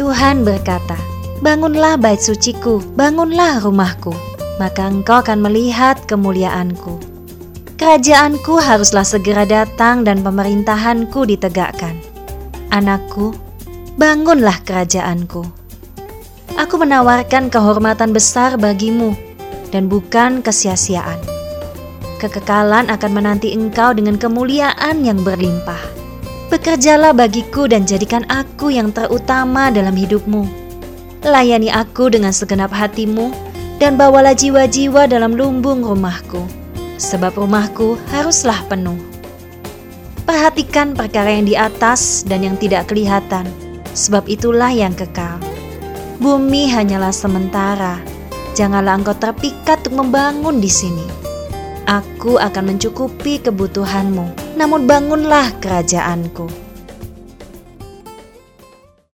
Tuhan berkata, Bangunlah bait suciku, bangunlah rumahku, maka engkau akan melihat kemuliaanku. Kerajaanku haruslah segera datang dan pemerintahanku ditegakkan. Anakku, bangunlah kerajaanku. Aku menawarkan kehormatan besar bagimu dan bukan kesia-siaan. Kekekalan akan menanti engkau dengan kemuliaan yang berlimpah. Bekerjalah bagiku dan jadikan aku yang terutama dalam hidupmu. Layani aku dengan segenap hatimu dan bawalah jiwa-jiwa dalam lumbung rumahku, sebab rumahku haruslah penuh. Perhatikan perkara yang di atas dan yang tidak kelihatan, sebab itulah yang kekal. Bumi hanyalah sementara, janganlah engkau terpikat untuk membangun di sini. Aku akan mencukupi kebutuhanmu, namun bangunlah kerajaanku.